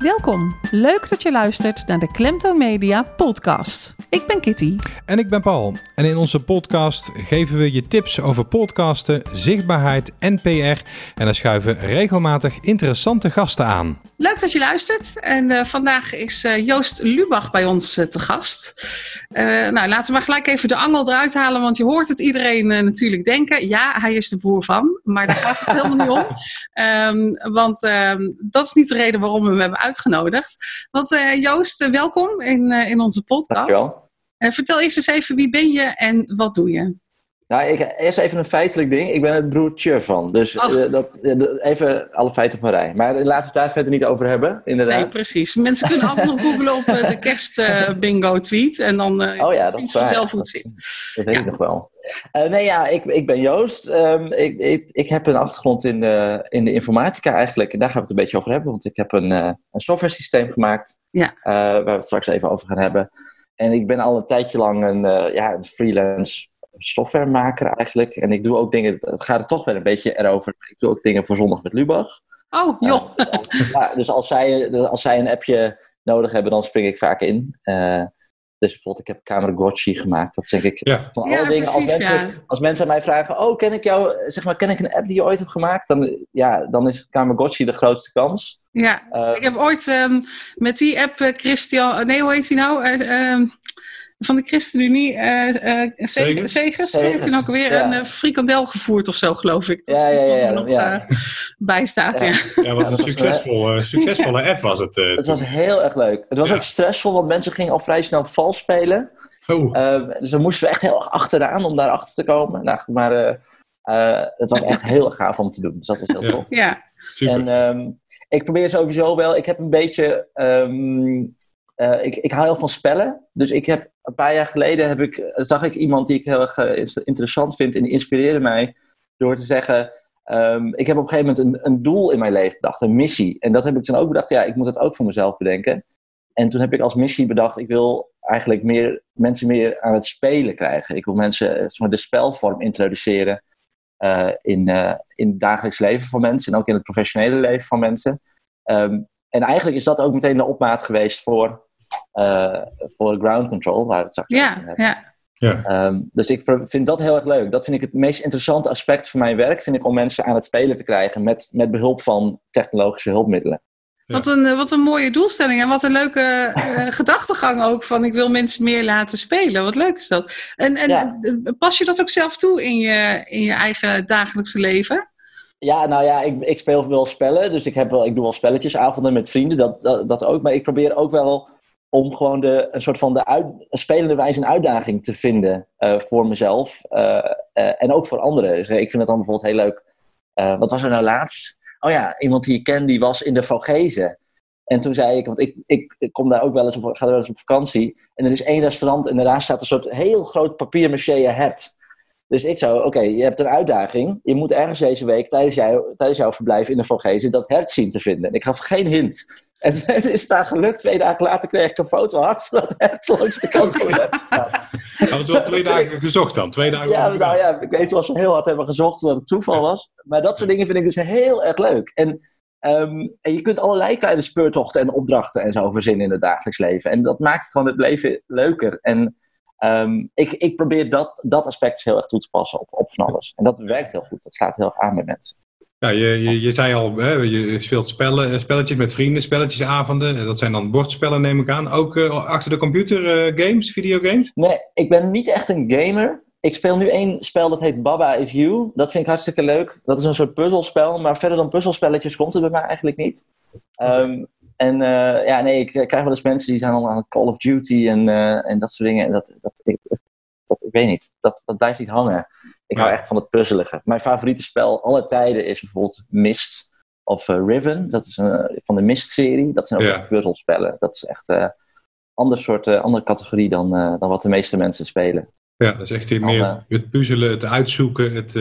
Welkom. Leuk dat je luistert naar de Klemtoon Media podcast. Ik ben Kitty. En ik ben Paul. En in onze podcast geven we je tips over podcasten, zichtbaarheid en PR. En daar schuiven regelmatig interessante gasten aan. Leuk dat je luistert. En uh, vandaag is uh, Joost Lubach bij ons uh, te gast. nou, laten we maar gelijk even de angel eruit halen, want je hoort het iedereen natuurlijk denken. Ja, hij is de broer van, maar daar gaat het helemaal niet om. Um, want um, dat is niet de reden waarom we hem hebben uitgenodigd. Want Joost, welkom in, in onze podcast. Dankjewel. Vertel eerst eens even wie ben je en wat doe je? Nou, ik, eerst even een feitelijk ding. Ik ben het broertje van. Dus uh, dat, even alle feiten op een rij. Maar laten we het daar verder niet over hebben, inderdaad. Nee, precies. Mensen kunnen altijd nog googlen op uh, de kerstbingo-tweet. en dan uh, oh, ja, dat is vanzelf hoe het zit. Dat weet ja. ik nog wel. nee, ja, ik, ik ben Joost. Um, ik, ik, ik heb een achtergrond in de, in de informatica eigenlijk. En daar gaan we het een beetje over hebben. Want ik heb een, een software systeem gemaakt. Ja. waar we het straks even over gaan hebben. En ik ben al een tijdje lang een, ja, een freelance softwaremaker eigenlijk. En ik doe ook dingen, het gaat er toch wel een beetje erover. Ik doe ook dingen voor Zondag met Lubach. Oh, joh. Uh, ja, dus als zij, als zij een appje nodig hebben, dan spring ik vaak in. Uh, dus bijvoorbeeld, ik heb Kameragotchi gemaakt. Dat zeg ik ja. van alle ja, dingen. Precies, als, mensen, ja. als mensen aan mij vragen, oh, ken ik jou, zeg maar, ken ik een app die je ooit hebt gemaakt? Dan, ja, dan is Kameragotchi de grootste kans. Ja, uh, ik heb ooit um, met die app Christian, nee, hoe heet hij nou? van de ChristenUnie, uh, uh, Segers, Segers, heeft hij ook weer ja. een uh, frikandel gevoerd of zo, geloof ik. Dat ja, ja, ja, er nog ja. bij staat. Ja, ja. wat een succesvolle, succesvolle app was het. het was heel erg leuk. Het was ook stressvol, want mensen gingen al vrij snel vals spelen. Oh. dus dan moesten we echt heel erg achteraan om daar achter te komen. Nou, maar het was echt heel gaaf om te doen. Dus dat was heel tof. Ja, super. En um, ik probeer sowieso wel, ik heb een beetje... Um, uh, ik, ik hou heel van spellen. Dus ik heb een paar jaar geleden heb ik, zag ik iemand die ik heel erg uh, interessant vind en die inspireerde mij door te zeggen: um, Ik heb op een gegeven moment een, een, doel in mijn leven bedacht, een missie. En dat heb ik toen ook bedacht: ja, ik moet het ook voor mezelf bedenken. En toen heb ik als missie bedacht: ik wil eigenlijk meer, mensen meer aan het spelen krijgen. Ik wil mensen uh, de spelvorm introduceren in, in het dagelijks leven van mensen en ook in het professionele leven van mensen. Um, en eigenlijk is dat ook meteen de opmaat geweest voor uh, voor ground control, waar we het straks ja, over hebben. Ja. Ja. Um, dus ik vind dat heel erg leuk. Dat vind ik het meest interessante aspect van mijn werk, vind ik om mensen aan het spelen te krijgen met, met behulp van technologische hulpmiddelen. Wat, een, wat een mooie doelstelling en wat een leuke uh, gedachtegang ook van ik wil mensen meer laten spelen. Wat leuk is dat. En, en ja. pas je dat ook zelf toe in je, in je eigen dagelijkse leven? Ja, nou ja, ik, ik speel wel spellen. Dus ik, heb wel, ik doe wel spelletjesavonden met vrienden, dat, dat, dat ook. Maar ik probeer ook wel om gewoon de, een soort van de uit, spelende wijze een uitdaging te vinden uh, voor mezelf uh, en ook voor anderen. Dus ik vind het dan bijvoorbeeld heel leuk. wat was er nou laatst? Oh ja, iemand die ik ken, die was in de Vogezen. En toen zei ik, want ik, ik, kom daar ook wel eens op, wel eens op vakantie. En er is één restaurant en daarnaast staat een soort heel groot papier-maché hert. Dus ik zou, oké, okay, je hebt een uitdaging. Je moet ergens deze week tijdens, jou, tijdens jouw verblijf in de Vogezen dat hert zien te vinden. En ik gaf geen hint. En het is daar gelukt. Twee dagen later kreeg ik een foto. Had ze dat hert langs de kant van de we wel twee dagen gezocht dan? Twee dagen ja, nou ja, ik weet wel, we heel hard hebben gezocht dat het toeval was. Maar dat soort dingen vind ik dus heel erg leuk. En, um, en je kunt allerlei kleine speurtochten en opdrachten en zo verzinnen in het dagelijks leven. En dat maakt gewoon het leven leuker. En um, ik, ik probeer dat, dat aspect heel erg toe te passen op, op van alles. En dat werkt heel goed. Dat slaat heel erg aan bij mensen. Ja, je, je, je zei al, hè, je speelt spellen, spelletjes met vrienden, spelletjesavonden. Dat zijn dan bordspellen, neem ik aan. Ook uh, achter de computer uh, games, videogames? Nee, ik ben niet echt een gamer. Ik speel nu één spel dat heet Baba is You. Dat vind ik hartstikke leuk. Dat is een soort puzzelspel, maar verder dan puzzelspelletjes komt het bij mij eigenlijk niet. Um, en uh, ja, nee, ik krijg wel eens mensen die zijn al aan Call of Duty en, en dat soort dingen. En dat, dat, ik, dat, ik weet niet, dat, dat blijft niet hangen. Ik hou echt van het puzzelige. Mijn favoriete spel aller tijden is bijvoorbeeld Mist of uh, Riven. Dat is een, van de Mist-serie. Dat zijn ook Ja. echt puzzelspellen. Dat is echt een ander soort, andere categorie dan, dan wat de meeste mensen spelen. Ja, dat is echt meer het puzzelen, het uitzoeken, het,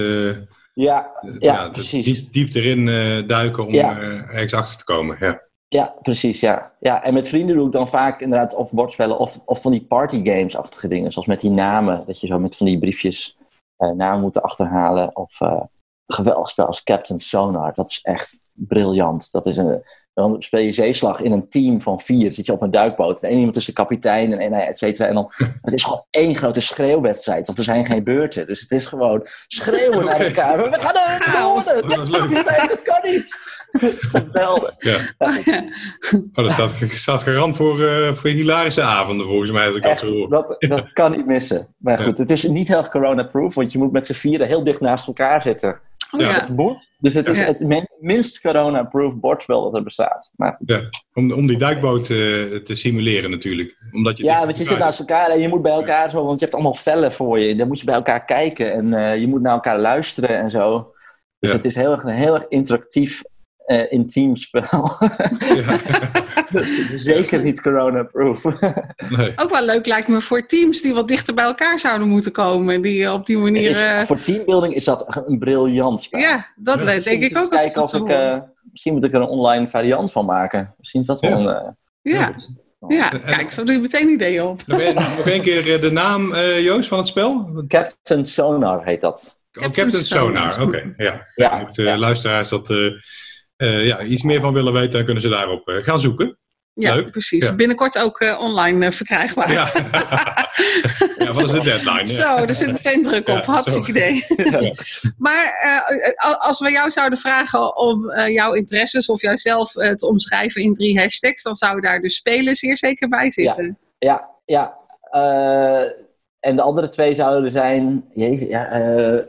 Ja, het, ja, precies. diep, diep erin duiken om ergens achter te komen. Ja. Ja, precies, ja. ja. En met vrienden doe ik dan vaak inderdaad of bordspellen of, of van die partygames-achtige dingen. Zoals met die namen, dat je zo met van die briefjes uh, namen moet achterhalen. Of uh, een geweldig spel als Captain Sonar, dat is echt briljant. Dat is een, Dan speel je zeeslag in een team van vier. Zit je op een duikboot. En één iemand is de kapitein en, en et cetera. En dan, het is gewoon één grote schreeuwwedstrijd. Want er zijn geen beurten. Dus het is gewoon schreeuwen naar elkaar. We gaan er worden! Oh, dat is leuk. Het Geweldig. Ja. Oh, ja. Oh, dat staat, staat garant voor, eh, voor hilarische avonden volgens mij als ik dat Echt, zo hoor. dat, dat kan niet missen. Maar Ja. goed, het is niet heel corona-proof. Want je moet met z'n vieren heel dicht naast elkaar zitten. Oh, Ja. ja. Het moet. Dus het is Ja. het min- minst corona-proof bordspel dat er bestaat. Maar goed. Om, om die duikboot eh, te simuleren natuurlijk. Omdat je Ja, want je zit naast elkaar en je moet bij elkaar zo, want je hebt allemaal vellen voor je. Dan moet je bij elkaar kijken en eh, je moet naar elkaar luisteren en zo. Dus Ja. het is heel erg, een heel erg interactief, eh, intiem spel. zit. Ja. Zeker niet corona-proof. Nee. Ook wel leuk lijkt me voor teams die wat dichter bij elkaar zouden moeten komen. Die op die manier... is, eh, voor teambuilding is dat een briljant spel. ja, dat Ja. denk ik moet ook als ik kijken of eh, Misschien moet ik er een online variant van maken. Misschien is dat wel Ja. een... eh, Ja, ja, En- kijk, zo doe je meteen ideeën op. Nog, één keer de naam, eh, Joost, van het spel? Captain Sonar heet dat. Oh, Captain Sonar, oké. ja. Ja, Mochten ja. luisteraars dat, eh, eh, ja, iets meer van willen weten, dan kunnen ze daarop eh, gaan zoeken. Ja, Leuk. precies. Ja. Binnenkort ook eh, online verkrijgbaar. Ja, ja wat is de deadline? Zo, er zit meteen druk op. Ja, Hartstikke idee. Ja. Maar eh, als we jou zouden vragen om eh, jouw interesses of jouzelf eh, te omschrijven in drie hashtags, dan zou daar dus spelen zeer zeker bij zitten. Ja, ja. eh, en de andere twee zouden zijn. Jezus, ja, eh,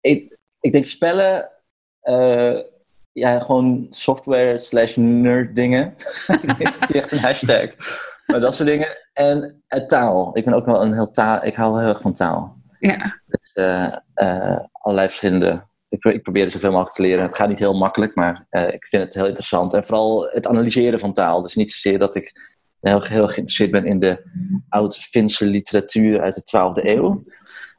ik, ik denk spellen. Ja, gewoon software slash nerd dingen. het is niet echt een hashtag. Maar dat soort dingen. En eh, taal. Ik ben ook wel een heel taal. Ik hou heel erg van taal. Ja. Dus, eh, eh, allerlei verschillende. Ik, ik probeer er zoveel mogelijk te leren. Het gaat niet heel makkelijk, maar ik vind het heel interessant. En vooral het analyseren van taal. Dus niet zozeer dat ik heel, heel geïnteresseerd ben in de oud-Finse literatuur uit de 12e eeuw.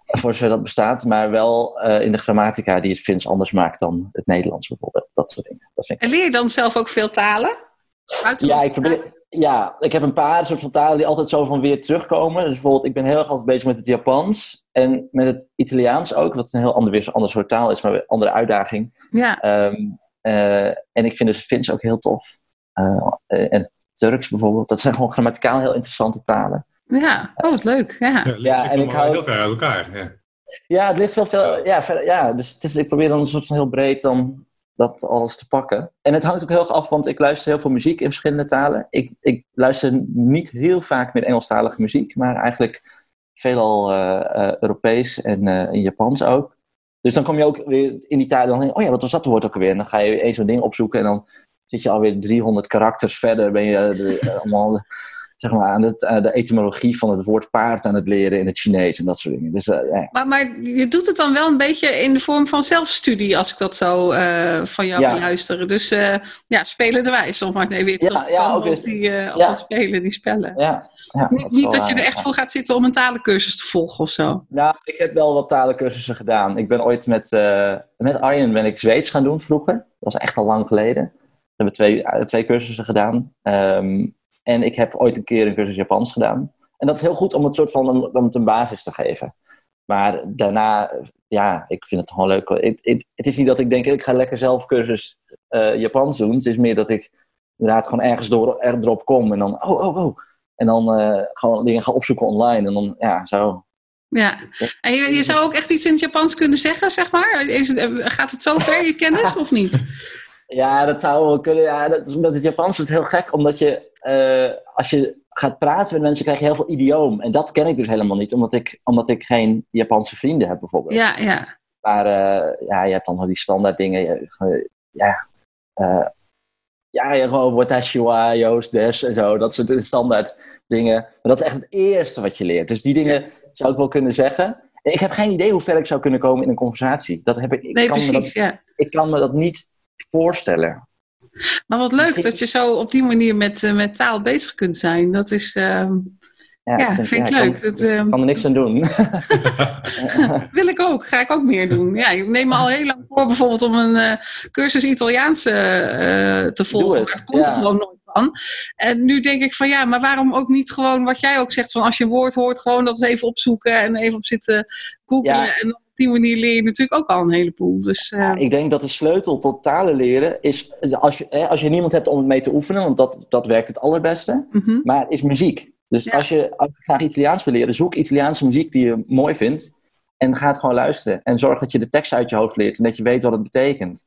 Voor zover dat bestaat, maar wel eh, in de grammatica die het Fins anders maakt dan het Nederlands bijvoorbeeld. Dat soort dingen. Dat vind ik En leer je dan zelf ook veel talen? ja, ik probeer, ja, ik heb een paar soort van talen die altijd zo van weer terugkomen. Dus bijvoorbeeld, ik ben heel erg altijd bezig met het Japans en met het Italiaans ook, wat een heel ander, weer ander soort taal is, maar weer een andere uitdaging. Ja, Ehm, eh, en ik vind dus Fins ook heel tof. Eh, en Turks bijvoorbeeld, dat zijn gewoon grammaticaal heel interessante talen. Ja. Oh, wat leuk. Ja. Ja, Ja, en ik hou- heel ver uit elkaar. Ja. Ja, het ligt wel veel. Ja, verder, ja dus het is, ik probeer dan een soort van heel breed dan dat alles te pakken. En het hangt ook heel erg af, want ik luister heel veel muziek in verschillende talen. Ik, ik luister niet heel vaak meer Engelstalige muziek, maar eigenlijk veelal eh, eh, Europees en eh, in Japans ook. Dus dan kom je ook weer in die talen, dan denk je, oh ja, wat was dat woord ook alweer? En dan ga je één zo'n ding opzoeken en dan zit je alweer 300 karakters verder, ben je de- allemaal zeg maar, aan het, de etymologie van het woord paard aan het leren in het Chinees en dat soort dingen. Dus eh, ja. Maar, maar je doet het dan wel een beetje in de vorm van zelfstudie, als ik dat zo eh, van jou Ja. beluister. Dus eh ja, spelen de wijs, om maar even weer terug Ja, ook op, die, op dat spelen, die spellen. Ja, niet wel dat je er echt voor gaat zitten om een talencursus te volgen of zo. Nou, ik heb wel wat talencursussen gedaan. Ik ben ooit met, met Arjen ben ik Zweeds gaan doen vroeger. Dat was echt al lang geleden. We hebben twee, twee cursussen gedaan. Ehm, en ik heb ooit een keer een cursus Japans gedaan. En dat is heel goed om het soort van om, om het een basis te geven. Maar daarna, ja, ik vind het gewoon leuk. Het, het, het is niet dat ik denk, ik ga lekker zelf cursus eh, Japans doen. Het is meer dat ik inderdaad gewoon ergens door, er, erop kom en dan, oh, oh, oh. En dan eh, gewoon dingen ga opzoeken online. En dan, ja, zo. Ja, en je, je zou ook echt iets in het Japans kunnen zeggen, zeg maar? Is het, eh, gaat het zo ver, je kennis, of niet? Ja, dat zou wel kunnen. Ja, dat is, met het Japans is het heel gek, omdat je, eh, als je gaat praten met mensen, krijg je heel veel idioom. En dat ken ik dus helemaal niet, omdat ik, omdat ik geen Japanse vrienden heb, bijvoorbeeld. Ja, ja. Maar eh, ja, je hebt dan wel die standaard dingen. Je- ja, eh, ja, je gewoon watashi wa, Joost, des en zo. Dat soort standaard dingen. Maar dat is echt het eerste wat je leert. Dus die dingen zou ik wel kunnen zeggen. Ik heb geen idee hoe ver ik zou kunnen komen in een conversatie. Dat heb ik, ik, Nee, kan, me dat, ja. ik kan me dat niet voorstellen. Maar wat leuk dat je zo op die manier met, eh, met taal bezig kunt zijn. Dat is, ehm, Ja, vind ik ja, leuk. Kan, Dat, ik ehm, kan er niks aan doen. wil ik ook. Ga ik ook meer doen. Ja, ik neem me al heel lang voor bijvoorbeeld om een eh, cursus Italiaans eh, te volgen. Maar het komt er ja. gewoon nooit van. En nu denk ik van ja, maar waarom ook niet gewoon wat jij ook zegt van als je een woord hoort, gewoon dat eens even opzoeken en even op zitten googlen Ja. en die manier leer je natuurlijk ook al een heleboel. Dus, uh... ja, ik denk dat de sleutel tot talen leren is, als je, als je niemand hebt om het mee te oefenen, want dat, dat werkt het allerbeste, mm -hmm. maar is muziek. Dus als, je, als je graag Italiaans wil leren, zoek Italiaanse muziek die je mooi vindt. En ga het gewoon luisteren. En zorg dat je de tekst uit je hoofd leert en dat je weet wat het betekent.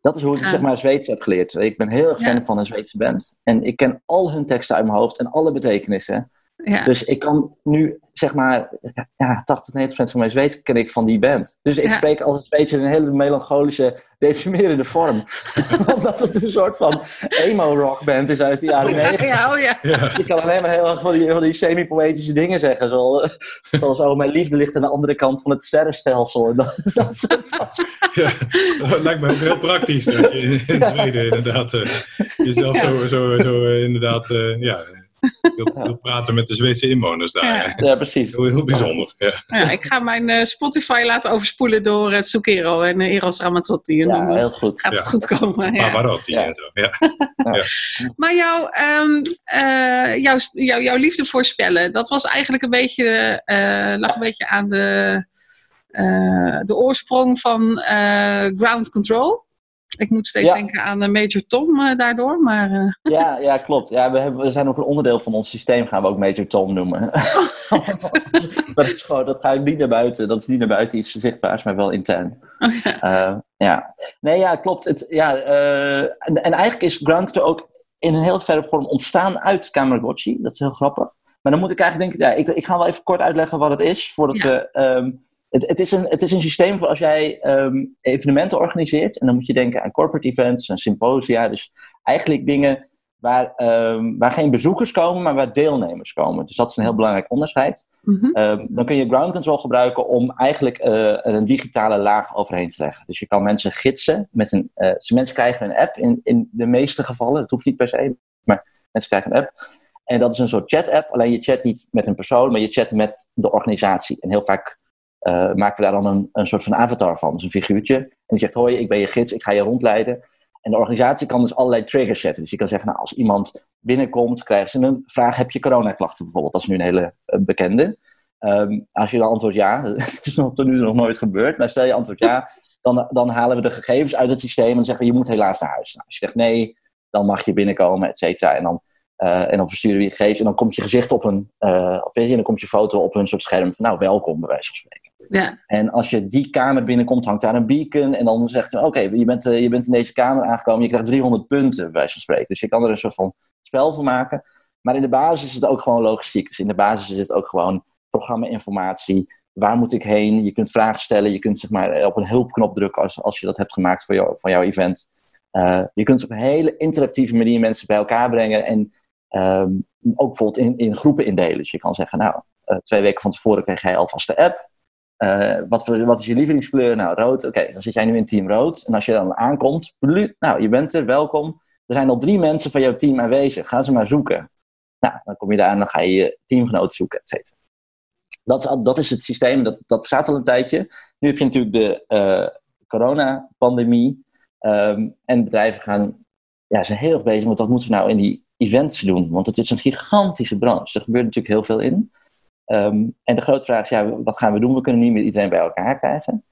Dat is hoe ik zeg maar Zweeds heb geleerd. Ik ben heel erg fan van een Zweedse band. En ik ken al hun teksten uit mijn hoofd en alle betekenissen. Ja. Dus ik kan nu, zeg maar, ja, 80, 90 van mijn Zweeds ken ik van die band. Dus ik spreek altijd Zweeds in een hele melancholische, deprimerende vorm. Omdat het een soort van emo-rock band is uit de jaren 90. Ja, oh ja. Ik kan alleen maar heel erg van die, van die semi-poëtische dingen zeggen. Zoals, zoals, oh, mijn liefde ligt aan de andere kant van het sterrenstelsel. Dat, dat, dat, ja, dat lijkt me heel praktisch. Dat je in, in Zweden inderdaad uh, jezelf zo, zo, zo uh, inderdaad, uh, ja wil, wil praten met de Zweedse inwoners daar. Ja, ja precies. Heel, heel bijzonder. Ja. ja. ik ga mijn uh, Spotify laten overspoelen door het Zucchero en uh, Eros Ramazzotti. En ja, dan, heel goed. Gaat het goed komen. Ja. Pavarotti en zo. Ja. Maar jouw, um, uh, jouw, jouw, jouw liefde voor spellen, dat was eigenlijk een beetje, lag een beetje aan de, de oorsprong van Ground Control. Ik moet steeds denken aan uh, Major Tom uh, daardoor, maar... Uh... Ja, ja, klopt. Ja, we, hebben, we zijn ook een onderdeel van ons systeem, gaan we ook Major Tom noemen. dat, is gewoon, dat ga ik niet naar buiten. Dat is niet naar buiten iets zichtbaars, maar wel intern. Oh, ja. ja. Nee, ja, klopt. Het, ja, en, en, eigenlijk is Ground ook in een heel verre vorm ontstaan uit Kameragotchi. Dat is heel grappig. Maar dan moet ik eigenlijk denken, ja, ik, ik ga wel even kort uitleggen wat het is, voordat ja. we... Um, het, het, is een, het is een systeem voor als jij um, evenementen organiseert. En dan moet je denken aan corporate events en symposia. Dus eigenlijk dingen waar, um, waar geen bezoekers komen, maar waar deelnemers komen. Dus dat is een heel belangrijk onderscheid. Mm-hmm. Um, dan kun je ground control gebruiken om eigenlijk uh, een digitale laag overheen te leggen. Dus je kan mensen gidsen met een. Uh, dus mensen krijgen een app in, in de meeste gevallen. Dat hoeft niet per se, maar mensen krijgen een app. En dat is een soort chat-app. Alleen je chat niet met een persoon, maar je chat met de organisatie. En heel vaak uh, maken we daar dan een, een soort van avatar van. Dus een figuurtje. En die zegt, hoi, ik ben je gids, ik ga je rondleiden. En de organisatie kan dus allerlei triggers zetten. Dus je kan zeggen, nou, als iemand binnenkomt, krijgen ze een vraag, heb je coronaklachten bijvoorbeeld? Dat is nu een hele uh, bekende. Um, als je dan antwoordt ja, dat is nog, tot nu nog nooit gebeurd, maar stel je antwoord ja, dan, dan halen we de gegevens uit het systeem en zeggen, je moet helaas naar huis. Nou, als je zegt nee, dan mag je binnenkomen, et cetera. En dan uh, en dan versturen we je gegevens en dan komt je gezicht op een, of weet je, dan komt je foto op een soort scherm van nou welkom bij wijze van spreken. Ja. En als je die kamer binnenkomt, hangt daar een beacon en dan zegt hij oké, je, bent, uh, je bent in deze kamer aangekomen, je krijgt 300 punten bij wijze van spreken. Dus je kan er een soort van spel van maken. Maar in de basis is het ook gewoon logistiek. Dus in de basis is het ook gewoon programma-informatie. Waar moet ik heen? Je kunt vragen stellen. Je kunt zeg maar, op een hulpknop drukken als, als je dat hebt gemaakt voor, jou, voor jouw event. Uh, je kunt op een hele interactieve manier mensen bij elkaar brengen. En Um, ook bijvoorbeeld in, in groepen indelen. Dus je kan zeggen, nou, uh, twee weken van tevoren krijg jij alvast de app. Uh, wat, wat is je lievelingskleur? Nou, rood. Oké, dan zit jij nu in team rood. En als je dan aankomt, nou, je bent er, welkom. Er zijn al drie mensen van jouw team aanwezig. Ga ze maar zoeken. Nou, dan kom je daar en dan ga je je teamgenoten zoeken, et cetera. Dat dat is het systeem, dat, dat bestaat al een tijdje. Nu heb je natuurlijk de uh, coronapandemie. Um, en bedrijven gaan, ja, zijn heel erg bezig met wat moeten we nou in die events doen. Want het is een gigantische branche. Er gebeurt natuurlijk heel veel in. Um, en de grote vraag is, ja, wat gaan we doen? We kunnen niet meer iedereen bij elkaar krijgen.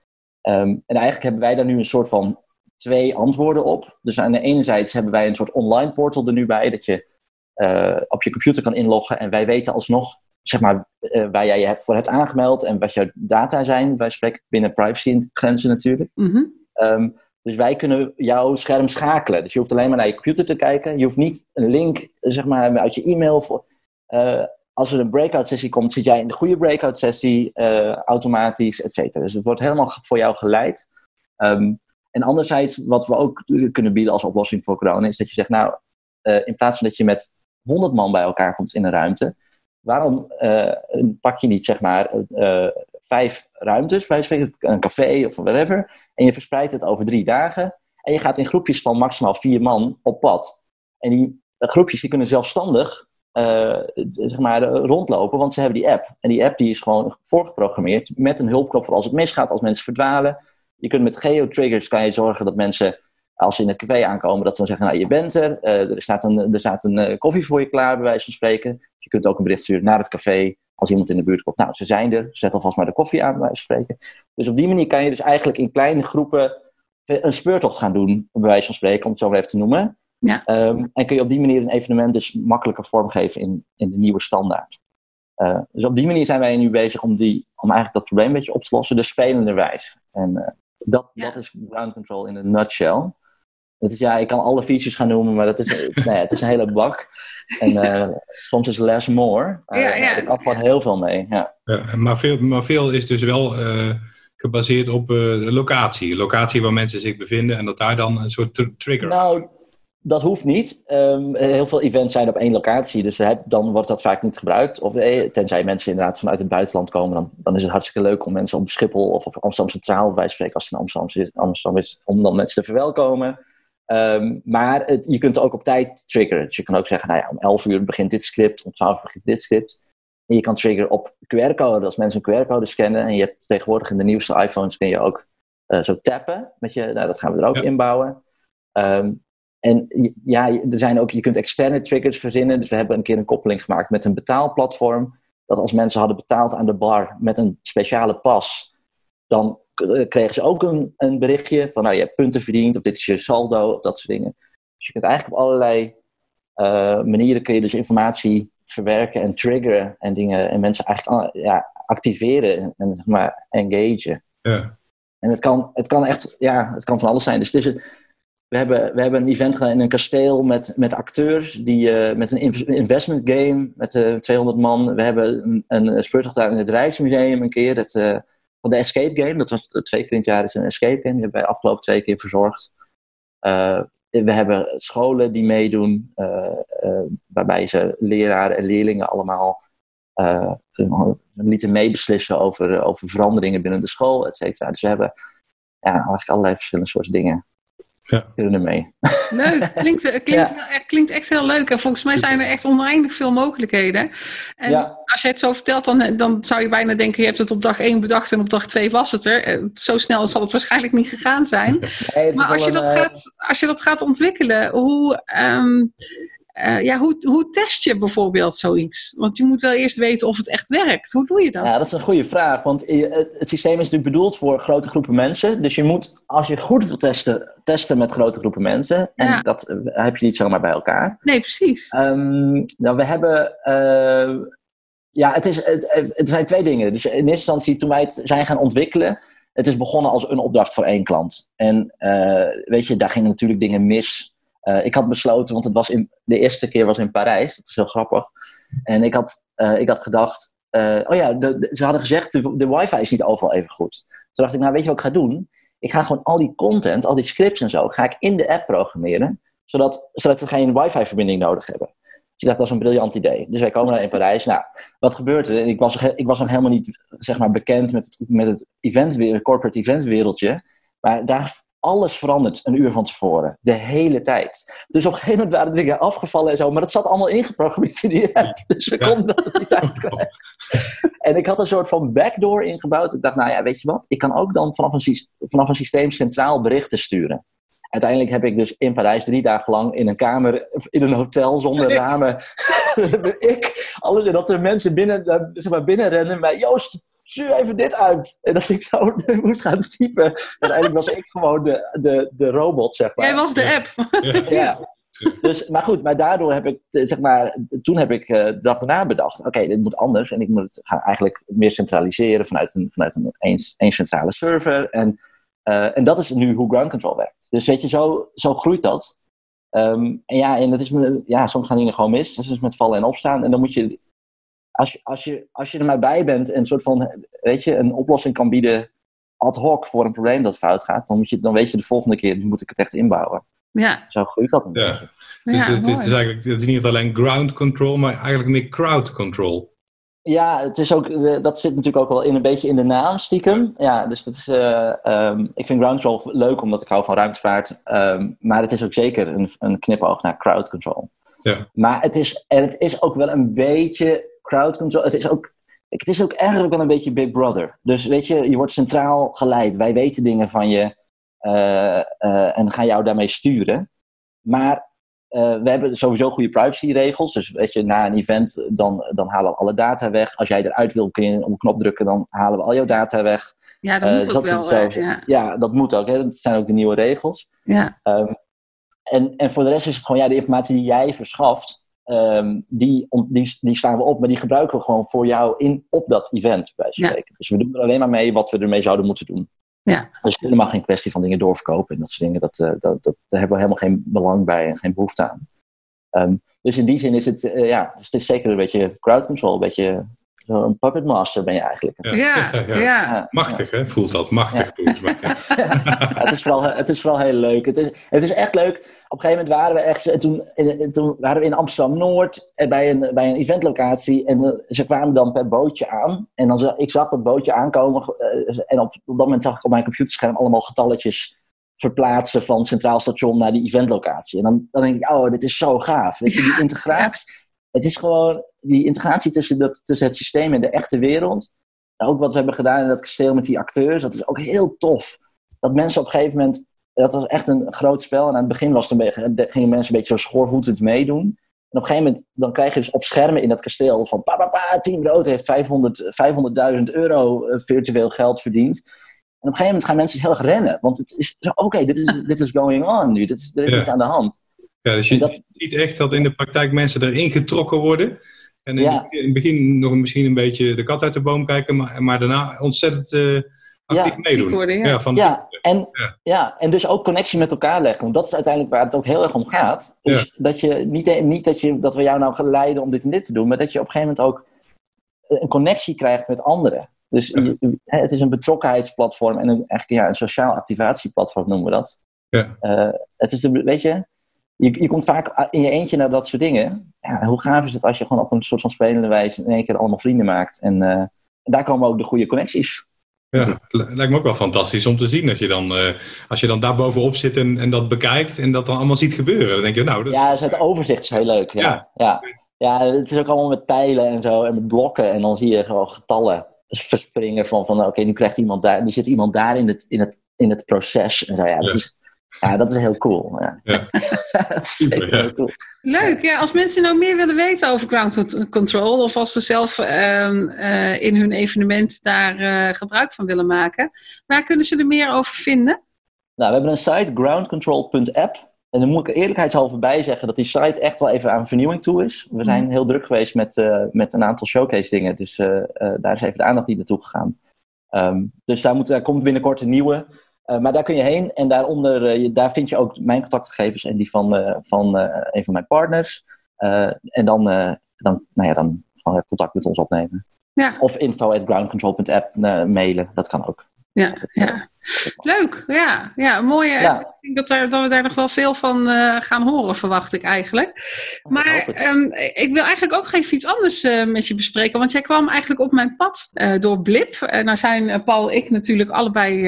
Um, en eigenlijk hebben wij daar nu een soort van twee antwoorden op. Dus aan de ene zijde hebben wij een soort online portal er nu bij, dat je uh, op je computer kan inloggen en wij weten alsnog, zeg maar, uh, waar jij je voor hebt aangemeld en wat jouw data zijn. Wij spreken binnen privacy grenzen natuurlijk. Mm -hmm. um, dus wij kunnen jouw scherm schakelen. Dus je hoeft alleen maar naar je computer te kijken. Je hoeft niet een link zeg maar, uit je e-mail. Voor, uh, als er een breakout sessie komt, zit jij in de goede breakout sessie uh, automatisch, et cetera. Dus het wordt helemaal voor jou geleid. Um, en anderzijds, wat we ook kunnen bieden als oplossing voor corona, is dat je zegt, nou, uh, in plaats van dat je met 100 man bij elkaar komt in een ruimte, waarom pak je niet zeg maar vijf ruimtes, bij een café of whatever. En je verspreidt het over drie dagen. En je gaat in groepjes van maximaal vier man op pad. En die groepjes die kunnen zelfstandig uh, zeg maar, rondlopen, want ze hebben die app. En die app die is gewoon voorgeprogrammeerd met een hulpknop voor als het misgaat, als mensen verdwalen. Je kunt met geotriggers kan je zorgen dat mensen, als ze in het café aankomen, dat ze dan zeggen, nou je bent er, uh, er staat een, er staat een uh, koffie voor je klaar, bij wijze van spreken. Je kunt ook een bericht sturen naar het café als iemand in de buurt komt. Nou, ze zijn er, zet alvast maar de koffie aan, bij wijze van spreken. Dus op die manier kan je dus eigenlijk in kleine groepen een speurtocht gaan doen, bij wijze van spreken, om het zo maar even te noemen. Ja. Ehm, en kun je op die manier een evenement dus makkelijker vormgeven in, in de nieuwe standaard. Uh, dus op die manier zijn wij nu bezig om, die, om eigenlijk dat probleem een beetje op te lossen, de spelende wijs. En uh, dat, Ja. dat is ground control in een nutshell. Het is, ja, ik kan alle features gaan noemen, maar dat is, nou ja, het is een hele bak. En uh, soms is less more. Maar Ja, ja. Ik gewoon heel veel mee. Ja. Ja, maar, veel, maar veel is dus wel eh, gebaseerd op eh, de locatie. Locatie waar mensen zich bevinden en dat daar dan een soort tr- trigger. Nou, dat hoeft niet. Ehm, heel veel events zijn op één locatie, dus heb- dan wordt dat vaak niet gebruikt. Of eh, tenzij mensen inderdaad vanuit het buitenland komen, dan, dan is het hartstikke leuk om mensen op Schiphol of op Amsterdam Centraal, van spreken, als het in Amsterdam is, Amsterdam is om dan mensen te verwelkomen. Ehm, maar het, je kunt ook op tijd triggeren. Dus je kan ook zeggen, nou ja, om 11 uur begint dit script, om 12 uur begint dit script. En je kan triggeren op QR-code, als mensen een QR-code scannen. En je hebt tegenwoordig in de nieuwste iPhones kun je ook eh, zo tappen. Met je, nou, dat gaan we er ook Ja. inbouwen. Ehm, en ja, er zijn ook, je kunt externe triggers verzinnen. Dus we hebben een keer een koppeling gemaakt met een betaalplatform. Dat als mensen hadden betaald aan de bar met een speciale pas, dan eh, kregen ze ook een, een berichtje van nou je hebt punten verdiend of dit is je saldo of dat soort dingen. Dus je kunt eigenlijk op allerlei eh, manieren kun je dus informatie verwerken en triggeren en dingen en mensen eigenlijk ja, activeren en, en zeg maar engagen. Ja. En het kan, het kan echt, ja, het kan van alles zijn. Dus het is een, we, hebben, we hebben een event gedaan in een kasteel met, met acteurs, die, eh, met een inv- investment game met eh 200 man. We hebben een, een speurtocht gedaan in het Rijksmuseum een keer, het, eh, van de Escape Game. Dat was twee keer in het jaar is een Escape Game, die hebben wij afgelopen twee keer verzorgd. Eh, we hebben scholen die meedoen, eh, eh, waarbij ze leraren en leerlingen allemaal eh, lieten meebeslissen over, eh, over veranderingen binnen de school, et cetera. Dus we hebben eigenlijk allerlei verschillende soorten dingen. Ja. Kunnen er mee. Leuk, klinkt, eh, klinkt, klinkt echt heel leuk. En volgens mij zijn er echt oneindig veel mogelijkheden. En Ja. als je het zo vertelt, dan, dan zou je bijna denken: je hebt het op dag 1 bedacht en op dag 2 was het er. Eh, Zo snel zal het waarschijnlijk niet gegaan zijn. Nee, Maar als je, een, dat eh, gaat, als je dat gaat ontwikkelen, hoe, ehm, eh, ja, hoe, hoe test je bijvoorbeeld zoiets? Want je moet wel eerst weten of het echt werkt. Hoe doe je dat? Ja, dat is een goede vraag. Want eh, het systeem is natuurlijk bedoeld voor grote groepen mensen. Dus je moet, als je goed wil testen, testen met grote groepen mensen. En Ja. dat eh, heb je niet zomaar bij elkaar. Nee, precies. Ehm, nou, we hebben. ja, het, is, het, het zijn twee dingen. Dus in eerste instantie, toen wij het zijn gaan ontwikkelen. Het is begonnen als een opdracht voor één klant. En weet je, daar gingen natuurlijk dingen mis. Eh, ik had besloten, want het was in, de eerste keer was in Parijs. Dat is heel grappig. En ik had, eh, ik had gedacht. eh, oh ja, ze hadden gezegd, de, wifi is niet overal even goed. Toen dacht ik, nou weet je wat ik ga doen? Ik ga gewoon al die content, al die scripts en zo, ga ik in de app programmeren. Zodat, zodat we geen wifi-verbinding nodig hebben. Dus ik dacht, dat is een briljant idee. Dus wij komen daar in Parijs. Nou, wat gebeurt er? Ik was, ik was nog helemaal niet zeg maar, bekend met het, met het event, corporate event wereldje. Maar daar alles verandert een uur van tevoren. De hele tijd. Dus op een gegeven moment waren dingen afgevallen en zo. Maar dat zat allemaal ingeprogrammeerd in die app. Dus we Ja. konden dat niet uitkrijgen. En ik had een soort van backdoor ingebouwd. Ik dacht, nou ja, weet je wat? Ik kan ook dan vanaf een, vanaf een systeem centraal berichten sturen. Uiteindelijk heb ik dus in Parijs drie dagen lang in een kamer, in een hotel zonder ramen. ik, dat er mensen binnen, eh, zeg maar, binnenrennen. Maar Joost, stuur even dit uit. En dat ik zo moest gaan typen. Uiteindelijk was ik gewoon de, de, de robot, zeg maar. Jij was de app. Ja. Ja. Dus, maar goed, maar daardoor heb ik, eh, zeg maar, toen heb ik eh, de dag daarna bedacht, oké, dit moet anders en ik moet het gaan eigenlijk meer centraliseren vanuit een, vanuit een één, één centrale server. En, eh, en dat is nu hoe ground control werkt. Dus weet je, zo, zo groeit dat. Ehm, en ja, en dat is, me- ja, soms gaan dingen gewoon mis. Dus het is met vallen en opstaan. En dan moet je, als je, als je, als je er maar bij bent en een soort van, weet je, een oplossing kan bieden ad hoc voor een probleem dat fout gaat, dan, moet je, dan weet je de volgende keer, nu moet ik het echt inbouwen. Ja, Zo groeit dat een Ja. beetje. Dus ja het, is eigenlijk het is niet alleen ground control, maar eigenlijk meer crowd control. Ja, het is ook, eh, dat zit natuurlijk ook wel in een beetje in de naam stiekem. Ja, dus dat is, eh, ehm, ik vind ground control leuk omdat ik hou van ruimtevaart. ehm, maar het is ook zeker een, een knipoog naar crowd control. Ja. Maar het is, en het is ook wel een beetje crowd control. Het is ook, het is ook eigenlijk wel een beetje Big Brother. Dus weet je, je wordt centraal geleid. Wij weten dingen van je eh, eh, en gaan jou daarmee sturen. Maar we hebben sowieso goede privacyregels. Dus weet je, na een event, dan, dan halen we alle data weg. Als jij eruit wil, kun je op een knop drukken, dan halen we al jouw data weg. Ja, dat moet dus ook wel. ja. ja. dat moet ook. Hè. Dat zijn ook de nieuwe regels. Ja. Um, en, en voor de rest is het gewoon ja, de informatie die jij verschaft, um, die, die, die slaan we op, maar die gebruiken we gewoon voor jou in, op dat event, bij spreken. Dus we doen er alleen maar mee wat we ermee zouden moeten doen. Ja. Dus helemaal geen kwestie van dingen doorverkopen en dat soort dingen. Dat, uh, dat, dat, daar hebben we helemaal geen belang bij en geen behoefte aan. Um, dus in die zin is het, uh, ja, dus het is zeker een beetje crowd control, een beetje een puppet master ben je eigenlijk. Ja, ja, ja. ja. Machtig, hè? Voelt dat machtig, volgens mij. het, is vooral, het is vooral heel leuk. Het is, het is echt leuk. Op een gegeven moment waren we echt... Toen, toen waren we in Amsterdam-Noord bij een, bij een eventlocatie. En ze kwamen dan per bootje aan. En dan, ik zag dat bootje aankomen. En op, op dat moment zag ik op mijn computerscherm allemaal getalletjes verplaatsen van Centraal Station naar die eventlocatie. En dan, dan denk ik, oh, dit is zo gaaf. Weet je, die integratie het is gewoon die integratie tussen, dat, tussen het systeem en de echte wereld. Ook wat we hebben gedaan in dat kasteel met die acteurs, dat is ook heel tof. Dat mensen op een gegeven moment, dat was echt een groot spel. En aan het begin was het een beetje, gingen mensen een beetje zo schoorvoetend meedoen. En op een gegeven moment, dan krijg je dus op schermen in dat kasteel van pa, pa, pa Team Rood heeft 500.000 euro eh, virtueel geld verdiend. En op een gegeven moment gaan mensen heel erg rennen. Want het is zo, oké, dit, is, dit is going on nu. Dit is, dit is aan de hand. Ja, dus je ziet echt dat in de praktijk mensen erin getrokken worden. En in, het begin nog misschien een beetje de kat uit de boom kijken, maar, maar daarna ontzettend uh, actief ja, meedoen. Worden, ja. van ja, en, ja. en dus ook connectie met elkaar leggen. Want dat is uiteindelijk waar het ook heel erg om gaat. Dus dat, je, niet, niet dat, je, dat we jou nou gaan leiden om dit en dit te doen, maar dat je op een gegeven moment ook een connectie krijgt met anderen. Dus het is een betrokkenheidsplatform en een, eigenlijk, ja, een sociaal activatieplatform noemen we dat. Ja. Uh, het is de, weet je, je, je komt vaak in je eentje naar dat soort dingen. Ja, hoe gaaf is het als je gewoon op een soort van spelende wijze in één keer allemaal vrienden maakt. En, uh, daar komen ook de goede connecties. Ja, lijkt me ook wel fantastisch om te zien dat je dan, uh, als je dan daar bovenop zit en, en dat bekijkt en dat dan allemaal ziet gebeuren. Dan denk je, nou... Dat... Ja, dus het overzicht is heel leuk. Ja. Ja. ja. ja. het is ook allemaal met pijlen en zo en met blokken. En dan zie je gewoon getallen verspringen van, van oké, nu krijgt iemand daar, nu zit iemand daar in het, in het, in het proces. En zo, ja, dat is ja, dat is heel cool. Ja. ja. Super, heel cool. Leuk, ja. Als mensen nou meer willen weten over ground control, of als ze zelf um, uh, in hun evenement daar uh, gebruik van willen maken, waar kunnen ze er meer over vinden? Nou, we hebben een site, groundcontrol.app. En dan moet ik eerlijkheidshalve bij zeggen dat die site echt wel even aan vernieuwing toe is. We zijn mhm. heel druk geweest met, uh, met een aantal showcase dingen, dus daar is even de aandacht niet naartoe gegaan. Um, dus daar, moet, daar komt binnenkort een nieuwe. Uh, maar daar kun je heen en daaronder, uh, je, daar vind je ook mijn contactgegevens en die van, uh, van een van mijn partners. en dan, dan, nou ja, dan contact met ons opnemen. Ja. Of info at groundcontrol.app mailen, dat kan ook. Ja, ja. Leuk, ja. ja mooie. Ja. Ik denk dat, daar, dat we daar nog wel veel van uh, gaan horen, verwacht ik eigenlijk. Maar um, ik wil eigenlijk ook even iets anders uh, met je bespreken. Want jij kwam eigenlijk op mijn pad uh, door Blip. nou zijn Paul en ik natuurlijk allebei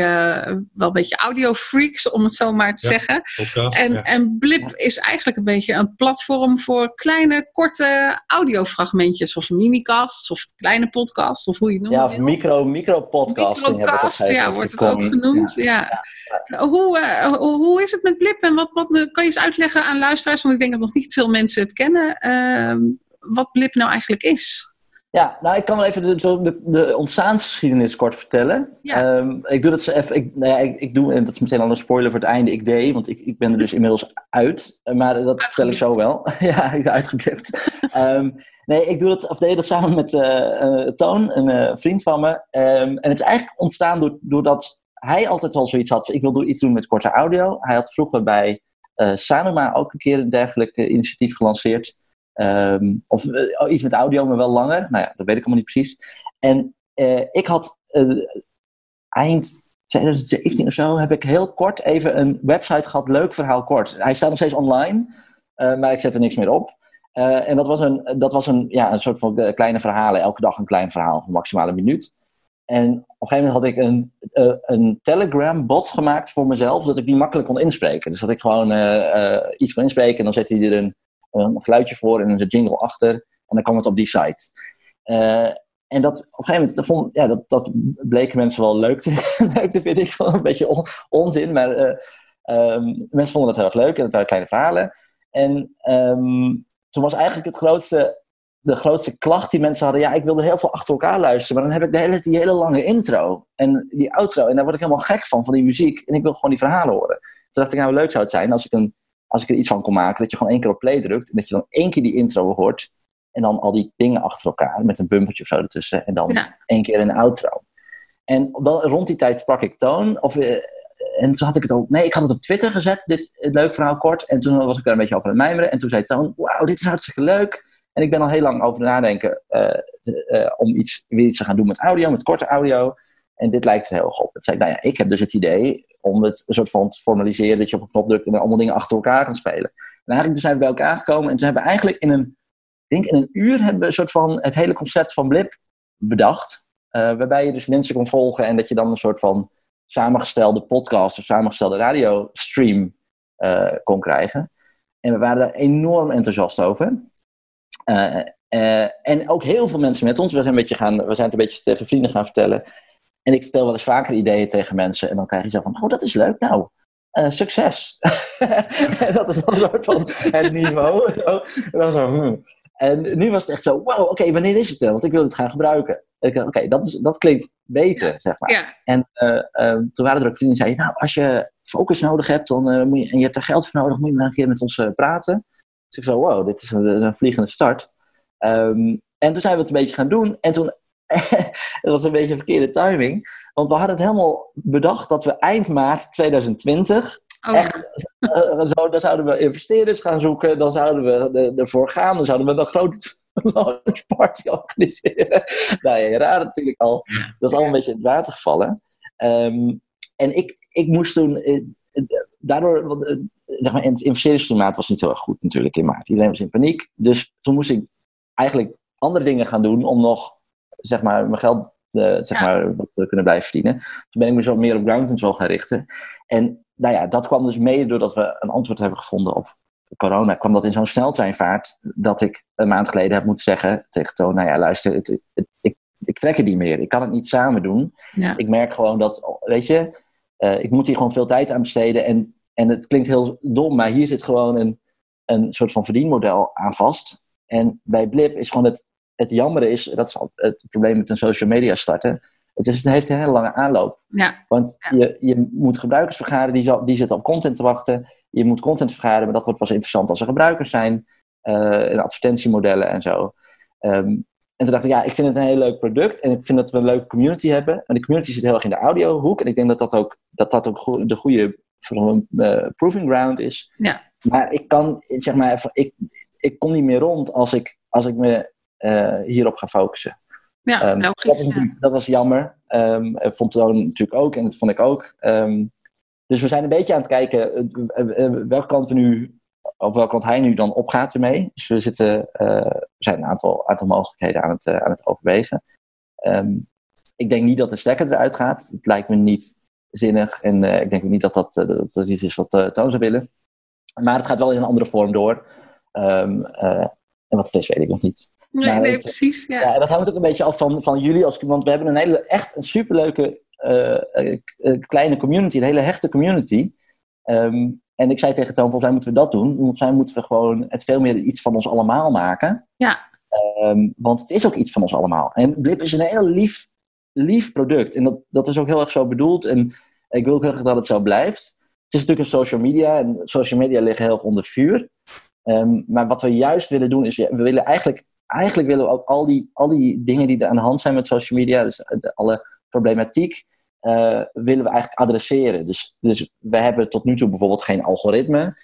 wel een beetje audiofreaks, om het zo maar te ja, zeggen. Podcast, en, ja. en Blip is eigenlijk een beetje een platform voor kleine, korte audiofragmentjes. Of minicasts, of kleine podcasts, of hoe je het noemt. Ja, of micro, micro-podcasting. Microcast, ja, wordt het ook genoemd. Ja. ja. Hoe, uh, hoe is het met Blip en wat, wat kan je eens uitleggen aan luisteraars? Want ik denk dat nog niet veel mensen het kennen. Uh, wat Blip nou eigenlijk is. Ja, nou, ik kan wel even de, de, de ontstaansgeschiedenis kort vertellen. Ja. Um, ik doe dat even. Ik, nou ja, ik, ik, doe, en dat is meteen al een spoiler voor het einde. Ik deed, want ik, ik ben er dus inmiddels uit. Maar dat vertel ik zo wel. ja, ik ben uitgeblipt. um, nee, ik doe dat, of deed dat samen met uh, uh, Toon, een uh, vriend van me. Um, en het is eigenlijk ontstaan door, doordat hij altijd al zoiets had. Ik wil iets doen met korte audio. Hij had vroeger bij Sanoma ook een keer een dergelijk initiatief gelanceerd. Um, of uh, iets met audio, maar wel langer. Nou ja, dat weet ik allemaal niet precies. En uh, ik had eind 2017 of zo, heb ik heel kort even een website gehad. Leuk verhaal kort. Hij staat nog steeds online, maar ik zet er niks meer op. en dat was, een, dat was een, ja, een soort van kleine verhalen. Elke dag een klein verhaal, maximaal een minuut. En op een gegeven moment had ik een, een Telegram-bot gemaakt voor mezelf, dat ik die makkelijk kon inspreken. Dus dat ik gewoon iets kon inspreken en dan zette hij er een een geluidje voor en een jingle achter. En dan kwam het op die site. En dat, op een gegeven moment, dat, vond, ja, dat, dat bleken mensen wel leuk te, leuk te vinden. Ik vond een beetje on, onzin, maar um, mensen vonden dat heel erg leuk en het waren kleine verhalen. En ehm, toen was eigenlijk het grootste, de grootste klacht die mensen hadden. Ja, ik wilde heel veel achter elkaar luisteren, maar dan heb ik de hele, die hele lange intro en die outro. En daar word ik helemaal gek van, van die muziek. En ik wil gewoon die verhalen horen. Toen dacht ik, nou, leuk zou het zijn als ik, een, als ik er iets van kon maken. Dat je gewoon één keer op play drukt en dat je dan één keer die intro hoort. En dan al die dingen achter elkaar met een bumpertje of zo ertussen. En dan Ja. één keer een outro. En dan, rond die tijd sprak ik Toon. Of, eh, en toen had ik het ook... Nee, ik had het op Twitter gezet, dit leuk verhaal kort. En toen was ik er een beetje over aan het mijmeren. En toen zei Toon, wauw, dit is hartstikke leuk. En ik ben al heel lang over nadenken eh, eh, om iets, weer iets te gaan doen met audio, met korte audio. En dit lijkt er heel erg op. Toen zei ik, nou ja, ik heb dus het idee om het een soort van te formaliseren. Dat je op een knop drukt en allemaal dingen achter elkaar kan spelen. En eigenlijk zijn we bij elkaar gekomen. En toen hebben we eigenlijk in een, denk in een uur hebben we een soort van het hele concept van Blip bedacht. Eh, waarbij je dus mensen kon volgen en dat je dan een soort van samengestelde podcast of samengestelde radiostream eh kon krijgen. En we waren daar enorm enthousiast over. Eh, eh, en ook heel veel mensen met ons. We zijn, een beetje gaan, we zijn het een beetje tegen vrienden gaan vertellen. En ik vertel wel eens vaker ideeën tegen mensen. En dan krijg je zo van, oh, dat is leuk. Nou, eh, succes. dat is dan een soort van het niveau. En, dan zo, hmm. en nu was het echt zo, wow, oké, wanneer is het er? Want ik wil het gaan gebruiken. Oké, dat is dat klinkt beter, zeg maar. Ja, En eh, eh, toen waren er ook vrienden die zeiden, nou, als je focus nodig hebt dan, moet je, en je hebt er geld voor nodig, moet je maar een keer met ons praten. Dus ik zo, wow, dit is een, een vliegende start. Ehm, en toen zijn we het een beetje gaan doen. En toen, het was een beetje een verkeerde timing. Want we hadden het helemaal bedacht dat we eind maart 2020 oh, Echt, eh, zo, dan zouden we investeerders gaan zoeken, dan zouden we er- ervoor gaan, dan zouden we een grote launch party organiseren. nou ja, je raadt het natuurlijk al. Dat is allemaal een beetje in het water gevallen. Ehm, en ik, ik moest toen, eh, eh, daardoor, want, eh, zeg maar, het investeringsklimaat was niet heel erg goed natuurlijk in maart. Iedereen was in paniek. Dus toen moest ik eigenlijk andere dingen gaan doen om nog, zeg maar, mijn geld eh, zeg Ja. maar, wat te kunnen blijven verdienen. Toen ben ik me zo meer op ground control gaan richten. En nou ja, dat kwam dus mede doordat we een antwoord hebben gevonden op corona. kwam dat in zo'n sneltreinvaart dat ik een maand geleden heb moeten zeggen tegen Toon, nou ja, luister, het, het- het- ik, ik trek het niet meer. Ik kan het niet samen doen. ja. Ik merk gewoon dat, weet je, eh, ik moet hier gewoon veel tijd aan besteden. En, en het klinkt heel dom, maar hier zit gewoon een, een soort van verdienmodel aan vast. En bij Blip is gewoon het, het jammer is, dat is het probleem met een social media starten. Het, is, het heeft een hele lange aanloop. ja. Want Ja. je, je moet gebruikers vergaren, die, zal- die zitten op content te wachten. Je moet content vergaren, maar dat wordt pas interessant als er gebruikers zijn. eh, en advertentiemodellen en zo. Ehm, en toen dacht ik, ja, ik vind het een heel leuk product. En ik vind dat we een leuke community hebben. En die community zit heel erg in de audiohoek. En ik denk dat dat ook, dat dat ook de goede eh, proving ground is. Ja. Maar ik kan, zeg maar, ik, ik kom niet meer rond als ik, als ik me eh, hierop ga focussen. ja Ehm, dat, logisch. ja. natuurlijk- dat was jammer. Eh, vond Toon natuurlijk ook en dat vond ik ook. Ehm, dus we zijn een beetje aan het kijken welke kant we nu, of welke kant hij nu dan opgaat ermee. Dus we, zitten, we zijn een aantal, aantal mogelijkheden aan het, aan het overwegen. Ik denk niet dat de stekker eruit gaat. Het lijkt me niet zinnig en eh, ik denk ook niet dat dat, eh, dat, dat iets is wat eh, Toon zou willen. Maar het gaat wel in een andere vorm door. Ehm, eh, en wat het is, weet ik nog niet. Nee, nee, het- precies. Ja. Ja, en dat hangt ook een beetje af van, van jullie. Als, want we hebben een hele, echt een superleuke kleine community, een hele hechte community. Ehm, en ik zei tegen Toon, volgens mij moeten we dat doen. Volgens mij moeten we gewoon het veel meer iets van ons allemaal maken. Ja. Ehm, want het is ook iets van ons allemaal. En Blip is een heel lief, lief product. En dat, dat is ook heel erg zo bedoeld. En ik wil ook heel graag dat het zo blijft. Het is natuurlijk een social media. En social media liggen heel erg onder vuur. Ehm, maar wat we juist willen doen is, we willen eigenlijk, eigenlijk willen we ook al die, al die dingen die er aan de hand zijn met social media, dus alle problematiek, eh, willen we eigenlijk adresseren. Dus, dus we hebben tot nu toe bijvoorbeeld geen algoritme.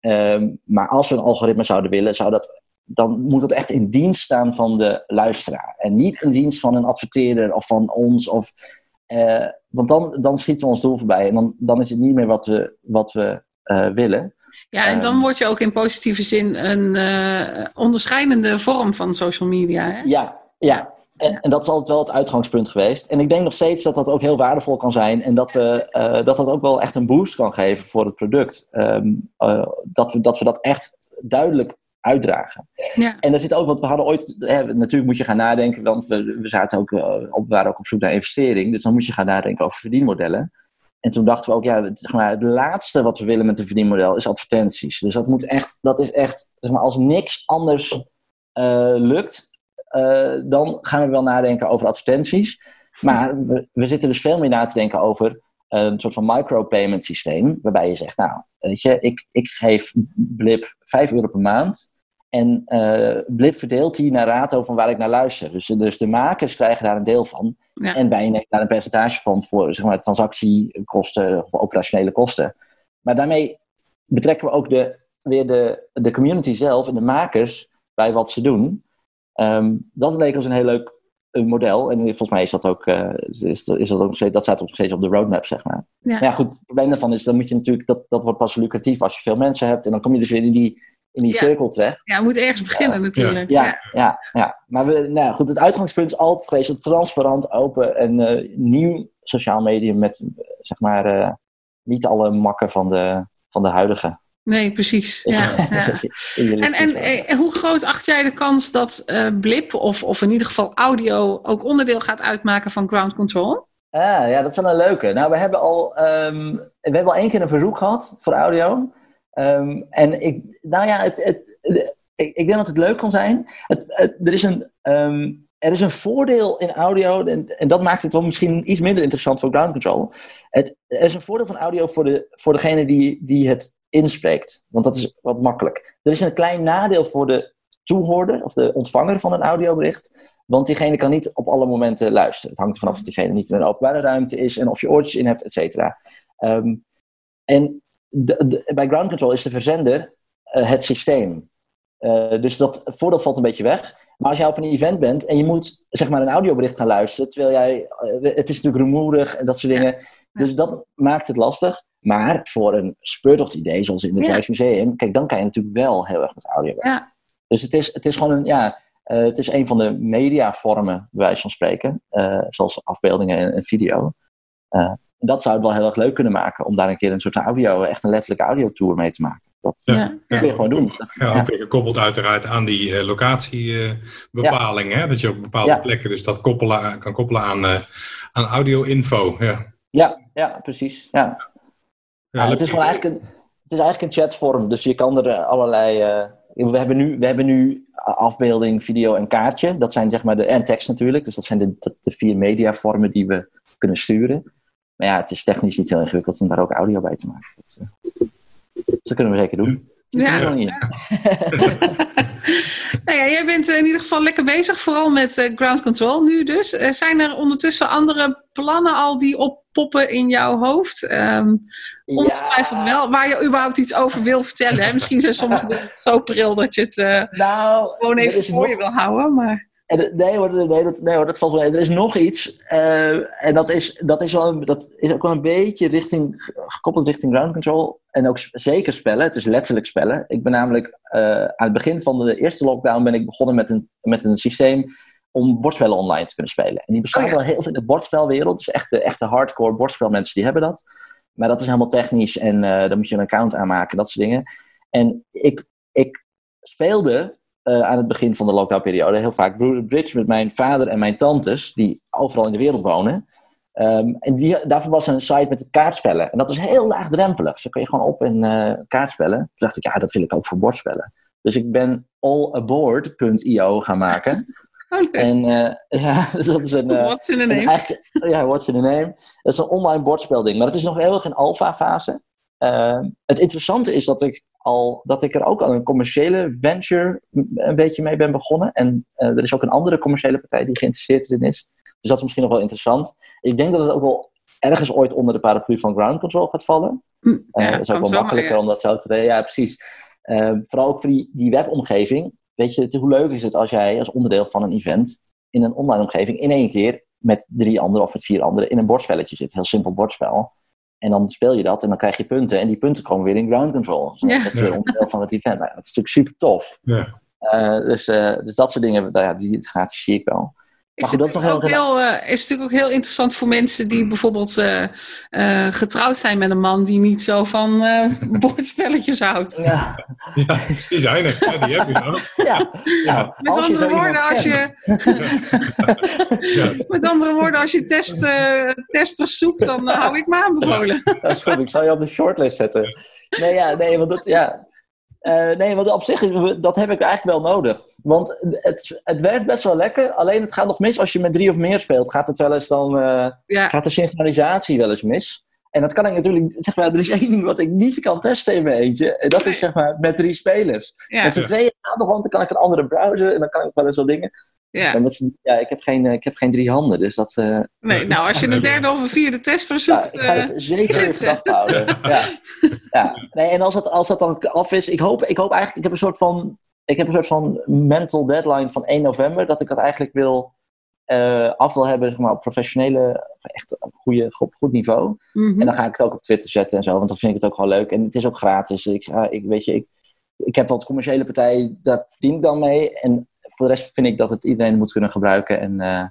Ehm, maar als we een algoritme zouden willen, zou dat, dan moet dat echt in dienst staan van de luisteraar. En niet in dienst van een adverteerder of van ons. Of, eh, want dan, dan schieten we ons doel voorbij. En dan, dan is het niet meer wat we, wat we eh, willen. Ja, en dan Ehm. word je ook in positieve zin een eh, onderscheidende vorm van social media. Hè? Ja, ja. En, en dat is altijd wel het uitgangspunt geweest. En ik denk nog steeds dat dat ook heel waardevol kan zijn. En dat we, dat, dat ook wel echt een boost kan geven voor het product. Ehm, eh, dat, we, dat we dat echt duidelijk uitdragen. Ja. En er zit ook, want we hadden ooit, hè, natuurlijk moet je gaan nadenken, want we, we, zaten ook, eh, op, waren ook op zoek naar investering. Dus dan moet je gaan nadenken over verdienmodellen. En toen dachten we ook, ja, het, zeg maar, het laatste wat we willen met een verdienmodel is advertenties. Dus dat moet echt, dat is echt, zeg maar, als niks anders uh, lukt, uh, dan gaan we wel nadenken over advertenties. Maar we, we, zitten dus veel meer na te denken over een soort van micropayment systeem, waarbij je zegt, nou, weet je, ik, ik geef Blip 5 euro per maand. En uh, Blip verdeelt die naar rato van waar ik naar luister. Dus, dus de makers krijgen daar een deel van. Ja. En wij nemen daar een percentage van voor zeg maar, transactiekosten of operationele kosten. Maar daarmee betrekken we ook de, weer de, de community zelf en de makers bij wat ze doen. Um, dat leek ons een heel leuk een model. En volgens mij is dat ook, uh, is, is dat, ook steeds, dat staat ook steeds op de roadmap, zeg maar. Ja. Maar ja, goed, het probleem daarvan is, dan moet je natuurlijk, dat, dat wordt pas lucratief als je veel mensen hebt. En dan kom je dus weer in die, in die ja. cirkel terecht. Ja, we moeten ergens beginnen ja. natuurlijk. Ja, ja, ja, Maar we, nou, goed, het uitgangspunt is altijd geweest transparant, open en uh, nieuw sociaal medium met, zeg maar, uh, niet alle makken van de, van de huidige. Nee, precies. Ja, ja. en, en, en, hoe groot acht jij de kans dat uh, Blip, of, of in ieder geval audio, ook onderdeel gaat uitmaken van ground control? Ah, ja, dat is wel een leuke. Nou, we hebben al, um, we hebben al één keer een verzoek gehad voor audio. Um, en ik, nou ja, het, het, ik, denk dat het leuk kan zijn. er, is een, um, er is een voordeel in audio, en, en, dat maakt het wel misschien iets minder interessant voor ground control. Er is een voordeel van audio voor, de, voor degene die, die het inspreekt. Want dat is wat makkelijk. Er is een klein nadeel voor de toehoorder of de ontvanger van een audiobericht. Want diegene kan niet op alle momenten luisteren. Het hangt ervan af of diegene niet in een openbare ruimte is en of je oortjes in hebt, et cetera. Um, en de, de, bij ground control is de verzender uh, het systeem. Uh, dus dat voordeel valt een beetje weg. Maar als jij op een event bent en je moet zeg maar een audiobericht gaan luisteren, terwijl jij, uh, het is natuurlijk rumoerig en dat soort dingen. Ja. Dus dat maakt het lastig. Maar voor een speurtocht-idee, zoals in het ja. Rijksmuseum, kijk, dan kan je natuurlijk wel heel erg met audio werken. Ja. Dus het is, het is gewoon een, ja, uh, het is een van de mediavormen, bij wijze van spreken, zoals afbeeldingen en, en video. Dat zou het wel heel erg leuk kunnen maken om daar een keer een soort audio, echt een letterlijke audiotour mee te maken. Dat ja, kun je gewoon doen. Dat, ja, ook weer gekoppeld uiteraard aan die uh, locatiebepaling. Uh, dat je op bepaalde plekken dus dat koppelen, kan koppelen aan, uh, aan audio-info. Ja. Ja, ja, precies. Ja. Ja, het, is gewoon eigenlijk een, het is eigenlijk een chatvorm, dus je kan er allerlei. Uh, we, hebben nu, we hebben nu afbeelding, video en kaartje. Dat zijn zeg maar de. En tekst natuurlijk. Dus dat zijn de, de, de vier mediavormen die we kunnen sturen. Maar ja, het is technisch niet heel ingewikkeld om daar ook audio bij te maken. Dat, dat kunnen we zeker doen. Ja. ja. nou ja, jij bent in ieder geval lekker bezig, vooral met uh, ground control nu dus. Uh, zijn er ondertussen andere plannen al die oppoppen in jouw hoofd? Um, ongetwijfeld ja. wel, waar je überhaupt iets over wil vertellen. Hè? Misschien zijn sommige dingen zo pril dat je het uh, nou, gewoon even voor nog... je wil houden. Maar... Nee hoor, nee, dat, nee hoor, dat valt wel. Er is nog iets. Uh, en dat is, dat, is wel, dat is ook wel een beetje richting, gekoppeld richting ground control. En ook zeker spellen. Het is letterlijk spellen. Ik ben namelijk uh, aan het begin van de eerste lockdown ben ik begonnen met een, met een systeem om bordspellen online te kunnen spelen. En die bestaan oh, ja. wel heel veel in de bordspelwereld. Dus echte, echte hardcore bordspelmensen die hebben dat. Maar dat is helemaal technisch en uh, dan moet je een account aanmaken, dat soort dingen. En ik, ik speelde uh, aan het begin van de lockdownperiode heel vaak Bridge met mijn vader en mijn tantes, die overal in de wereld wonen. Um, en die, daarvoor was een site met kaartspellen. En dat is heel laagdrempelig. Zo kun je gewoon op in uh, kaartspellen. Toen dacht ik, ja, dat wil ik ook voor bordspellen. Dus ik ben allaboard.io gaan maken. Okay. En uh, ja, dus dat is een... Uh, what's in a name? ja, what's in a name. Dat is een online bordspelding. Maar het is nog heel erg in alpha fase. Uh, het interessante is dat ik al dat ik er ook al een commerciële venture een beetje mee ben begonnen. En uh, er is ook een andere commerciële partij die geïnteresseerd erin is. Dus dat is misschien nog wel interessant. Ik denk dat het ook wel ergens ooit onder de paraplu van ground control gaat vallen. Ja, uh, dat is ook wel makkelijker ja. om dat zo te weten. Ja, precies. Uh, vooral ook voor die, die webomgeving. Weet je, hoe leuk is het als jij als onderdeel van een event in een online omgeving in één keer met drie anderen of met vier anderen in een bordspelletje zit. Heel simpel bordspel. En dan speel je dat en dan krijg je punten. En die punten komen weer in ground control. Dus ja. Dat is weer onderdeel van het event. Nou, dat is natuurlijk super tof. Ja. Uh, dus, uh, dus dat soort dingen, nou ja, die gratis zie ik wel. Is, goed, dat het is nog ook heel, eh, is natuurlijk ook heel interessant voor mensen die bijvoorbeeld eh, eh, getrouwd zijn met een man die niet zo van eh, bordspelletjes houdt. Ja, Ja, die zijn er. Ja, die heb je dan. ja. Nou, Met als andere woorden, als je, Ja. met andere woorden, als je test, eh, testers zoekt, dan hou ik me aanbevolen. Dat is goed, ik zal je op de shortlist zetten. Nee, ja, nee, want dat, ja. Eh, nee, want op zich, dat heb ik eigenlijk wel nodig. Want het, het werkt best wel lekker, alleen het gaat nog mis als je met drie of meer speelt. Gaat het wel eens dan, eh, Ja, gaat de synchronisatie wel eens mis? En dat kan ik natuurlijk, zeg maar, er is één ding wat ik niet kan testen in mijn eentje. En dat is zeg maar met drie spelers. ja, Met z'n tweeën gaat nog, want dan kan ik een andere browser en dan kan ik wel eens wat dingen. Ja. Met ja, ik heb, geen, eh, ik heb geen drie handen, dus dat... eh, Nee, nou, als je een derde of een vierde tester Ja, zoekt. ik ga eh, het zeker in gedachten houden. Ja. Ja. Nee, en als dat, als dat dan af is, ik hoop, ik hoop eigenlijk, ik heb een soort van, ik heb een soort van mental deadline van 1 november, dat ik dat eigenlijk wil, eh, af wil hebben, zeg maar, op professionele, echt op goede, op goed niveau. mhm. En dan ga ik het ook op Twitter zetten en zo, want dan vind ik het ook gewoon leuk. En het is ook gratis. Ik, ga, ik, weet je, ik, ik heb wat commerciële partijen, daar verdien ik dan mee. En voor de rest vind ik dat het iedereen moet kunnen gebruiken. En, eh,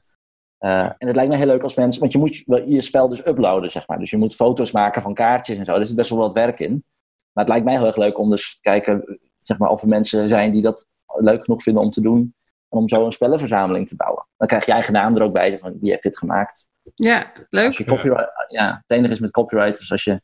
eh, en het lijkt me heel leuk als mensen, want je moet je, je spel dus uploaden, zeg maar. Dus je moet foto's maken van kaartjes en zo. Er zit best wel wat werk in. Maar het lijkt mij heel erg leuk om dus te kijken, zeg maar, of er mensen zijn die dat leuk genoeg vinden om te doen. En om zo een spellenverzameling te bouwen. Dan krijg je je eigen naam er ook bij, van wie heeft dit gemaakt. Ja, leuk. Als je copyright, ja, het enige is met copyright, dus als je,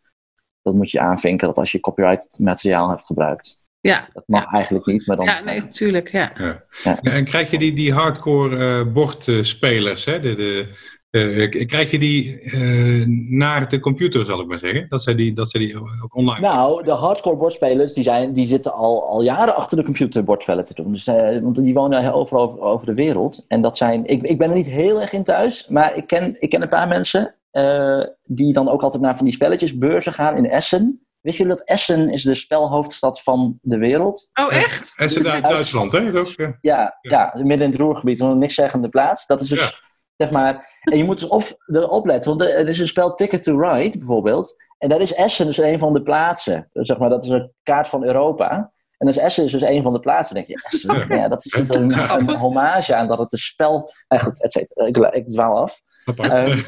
dat moet je aanvinken, dat als je copyright materiaal hebt gebruikt. Ja, Dat mag eigenlijk niet, maar dan... ja nee, natuurlijk. Ja. Ja. Ja. En krijg je die, die hardcore eh, bordspelers, hè? De, de, eh, krijg je die eh, naar de computer, zal ik maar zeggen? Dat zij die, dat zij die ook online... Nou, de hardcore bordspelers die zijn, die zitten al, al jaren achter de computer bordspellen te doen. Dus, eh, want die wonen heel overal over, over de wereld. En dat zijn, ik, ik ben er niet heel erg in thuis, maar ik ken, ik ken een paar mensen eh, die dan ook altijd naar van die spelletjesbeurzen gaan in Essen. Wist jullie dat Essen is de spelhoofdstad van de wereld? Oh, echt? En ze daar Duitsland, hè? Ja. Ja, ja. midden in het roergebied, een niks zeggende plaats. Dat is dus, Ja. zeg maar... En je moet dus op, erop letten, want er is een spel Ticket to Ride, bijvoorbeeld. En daar is Essen dus een van de plaatsen. Dus zeg maar, dat is een kaart van Europa. En is Essen dus een van de plaatsen. Dan denk je, Essen? Ja. Ja, dat is een, een, een hommage aan dat het een spel... Nou goed, et cetera. Ik, ik dwaal af. Apart.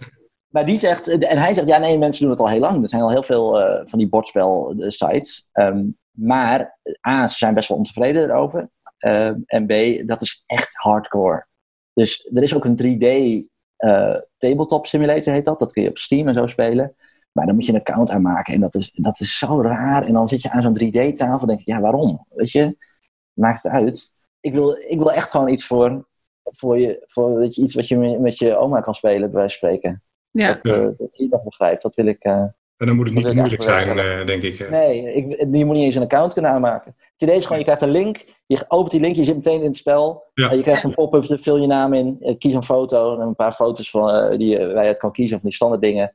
Maar die zegt, en hij zegt, ja nee, mensen doen het al heel lang. Er zijn al heel veel eh, van die bordspel-sites. Ehm, maar A, ze zijn best wel ontevreden erover. Ehm, en B, dat is echt hardcore. Dus er is ook een 3D eh, tabletop simulator, heet dat. Dat kun je op Steam en zo spelen. Maar dan moet je een account aanmaken. En dat is, dat is zo raar. En dan zit je aan zo'n 3D-tafel en denk je, ja, waarom? Weet je, maakt het uit. Ik wil, ik wil echt gewoon iets voor, voor, je, voor weet je, iets wat je met je oma kan spelen, bij wijze van spreken. Ja. Dat, eh, dat die dat begrijpt. Dat wil ik. eh, En dan moet het niet te moeilijk zijn, eh, denk ik. nee, ik, je moet niet eens een account kunnen aanmaken. Het idee is gewoon, je krijgt een link. Je opent die link, je zit meteen in het spel. Ja. Je krijgt een pop-up, daar vul je naam in. eh, kies een foto en een paar foto's van, eh, die je uit kan kiezen. Van die standaard dingen.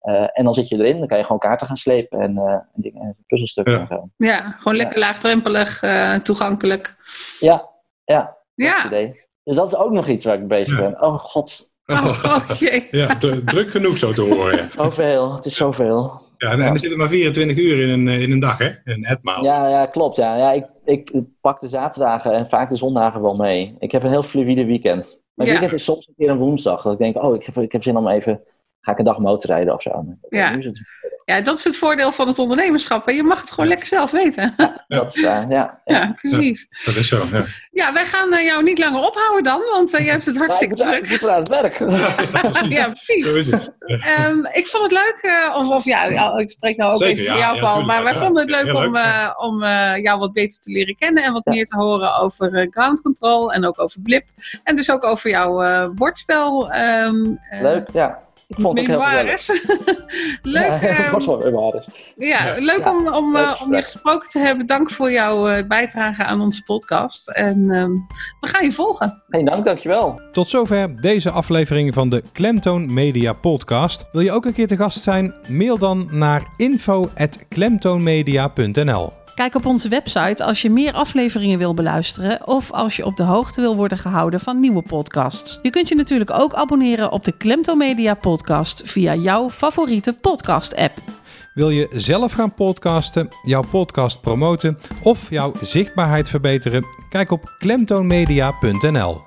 Eh, en dan zit je erin. Dan kan je gewoon kaarten gaan slepen en, eh, en dingen, en puzzelstukken Ja. en zo. ja, gewoon lekker laagdrempelig, eh, toegankelijk. Ja, ja, dat is het Ja. idee. Dus dat is ook nog iets waar ik bezig Ja. ben. Oh god, Oh, oh, jee. Ja, dru- druk genoeg zo te horen. Zoveel. Het is zoveel. ja en, en er zitten maar 24 uur in een, eh, in een dag, hè? Een etmaal. Ja, ja klopt. Ja. Ja, ik, ik pak de zaterdagen en vaak de zondagen wel mee. Ik heb een heel fluïde weekend. Mijn Ja. weekend is soms een keer een woensdag. Dat ik denk, oh, ik heb, ik heb zin om even... Ga ik een dag motorrijden of zo. Ja. Nu is het, ja, dat is het voordeel van het ondernemerschap. hè. Je mag het gewoon lekker zelf weten. dat is waar, ja. ja. Ja, precies. Dat is zo, ja. Ja, wij gaan eh, jou niet langer ophouden dan, want eh, je hebt het ik hartstikke moet, ik druk. moet weer aan het werk. Ja, precies. Zo is het. Ehm, ik vond het leuk, eh, of, of ja, ja, ik spreek nou ook Zeker, even voor ja, jou, ja, Paul. maar wij ja. vonden het leuk om, leuk, eh, om eh, jou wat beter te leren kennen en wat Ja. meer te horen over eh, ground control en ook over Blip. En dus ook over jouw eh bordspel. ehm, eh, Leuk, ja. Ik vond het heel leuk, Ja, ehm, was wel memoires. ja, leuk Ja, om, om, leuk eh, om je gesproken te hebben. Dank voor jouw eh, bijdrage aan onze podcast. En ehm, we gaan je volgen. Geen dank, dankjewel. Tot zover deze aflevering van de Klemtoon Media Podcast. Wil je ook een keer te gast zijn? Mail dan naar info.klemtoonmedia.nl. Kijk op onze website als je meer afleveringen wil beluisteren of als je op de hoogte wil worden gehouden van nieuwe podcasts. Je kunt je natuurlijk ook abonneren op de Klemto Media podcast via jouw favoriete podcast app. Wil je zelf gaan podcasten, jouw podcast promoten of jouw zichtbaarheid verbeteren? Kijk op klemtoonmedia.nl.